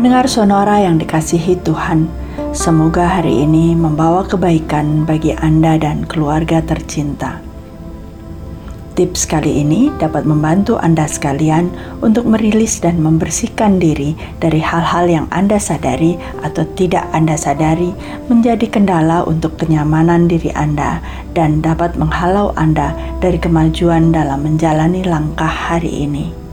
Pendengar sonora yang dikasihi Tuhan, semoga hari ini membawa kebaikan bagi Anda dan keluarga tercinta. Tips kali ini dapat membantu Anda sekalian untuk merilis dan membersihkan diri dari hal-hal yang Anda sadari atau tidak Anda sadari menjadi kendala untuk kenyamanan diri Anda dan dapat menghalau Anda dari kemajuan dalam menjalani langkah hari ini.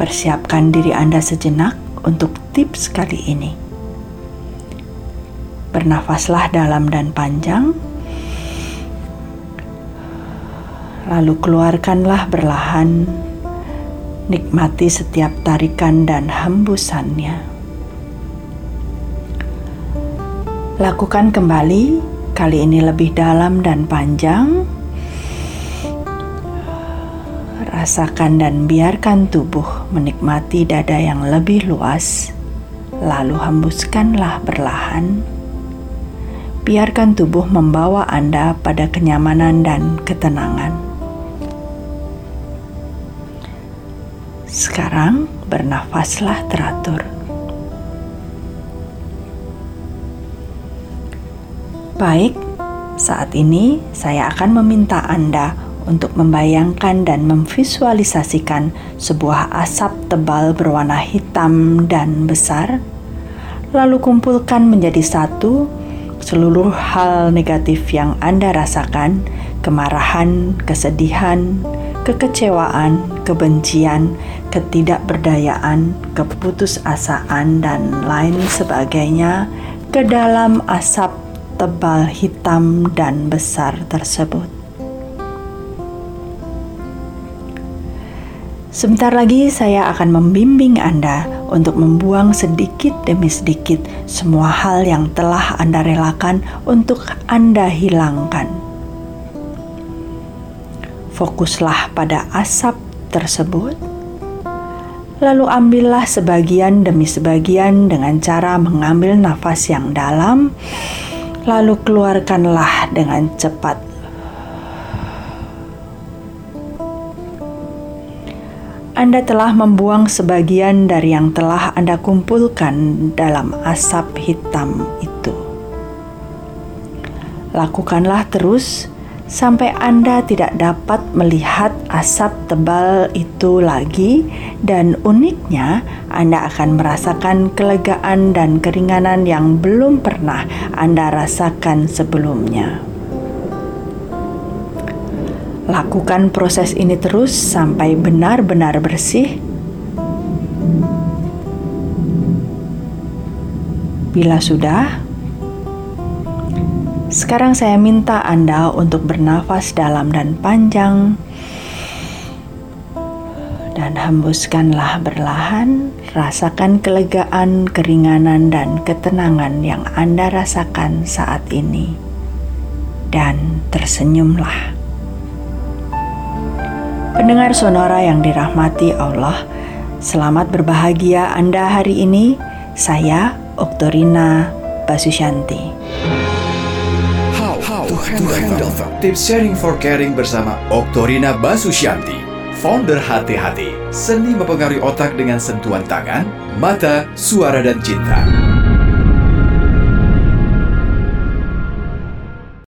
Persiapkan diri Anda sejenak untuk tips kali ini. Bernafaslah dalam dan panjang lalu keluarkanlah berlahan, nikmati setiap tarikan dan hembusannya. Lakukan kembali, kali ini lebih dalam dan panjang. Rasakan dan biarkan tubuh menikmati dada yang lebih luas, lalu hembuskanlah berlahan biarkan tubuh membawa Anda pada kenyamanan dan ketenangan. Sekarang bernafaslah teratur. Baik, saat ini saya akan meminta Anda untuk membayangkan dan memvisualisasikan sebuah asap tebal berwarna hitam dan besar, lalu kumpulkan menjadi satu seluruh hal negatif yang Anda rasakan, kemarahan, kesedihan, kekecewaan, kebencian, ketidakberdayaan, keputusasaan, dan lain sebagainya ke dalam asap tebal hitam dan besar tersebut. Sebentar lagi saya akan membimbing Anda untuk membuang sedikit demi sedikit semua hal yang telah Anda relakan untuk Anda hilangkan fokuslah pada asap tersebut, lalu ambillah sebagian demi sebagian dengan cara mengambil nafas yang dalam, lalu keluarkanlah dengan cepat. Anda telah membuang sebagian dari yang telah Anda kumpulkan dalam asap hitam itu. Lakukanlah terus sampai Anda tidak dapat melihat asap tebal itu lagi, dan uniknya Anda akan merasakan kelegaan dan keringanan yang belum pernah Anda rasakan sebelumnya. Lakukan proses ini terus sampai benar-benar bersih. Bila sudah, sekarang saya minta Anda untuk bernafas dalam dan panjang dan hembuskanlah berlahan, rasakan kelegaan, keringanan, dan ketenangan yang Anda rasakan saat ini. Dan tersenyumlah. Pendengar sonora yang dirahmati Allah, selamat berbahagia Anda hari ini. Saya Oktorina Basusyanti to handle them. Tips sharing for caring bersama Oktorina Basusyanti, founder Hati-Hati, seni mempengaruhi otak dengan sentuhan tangan, mata, suara, dan cinta.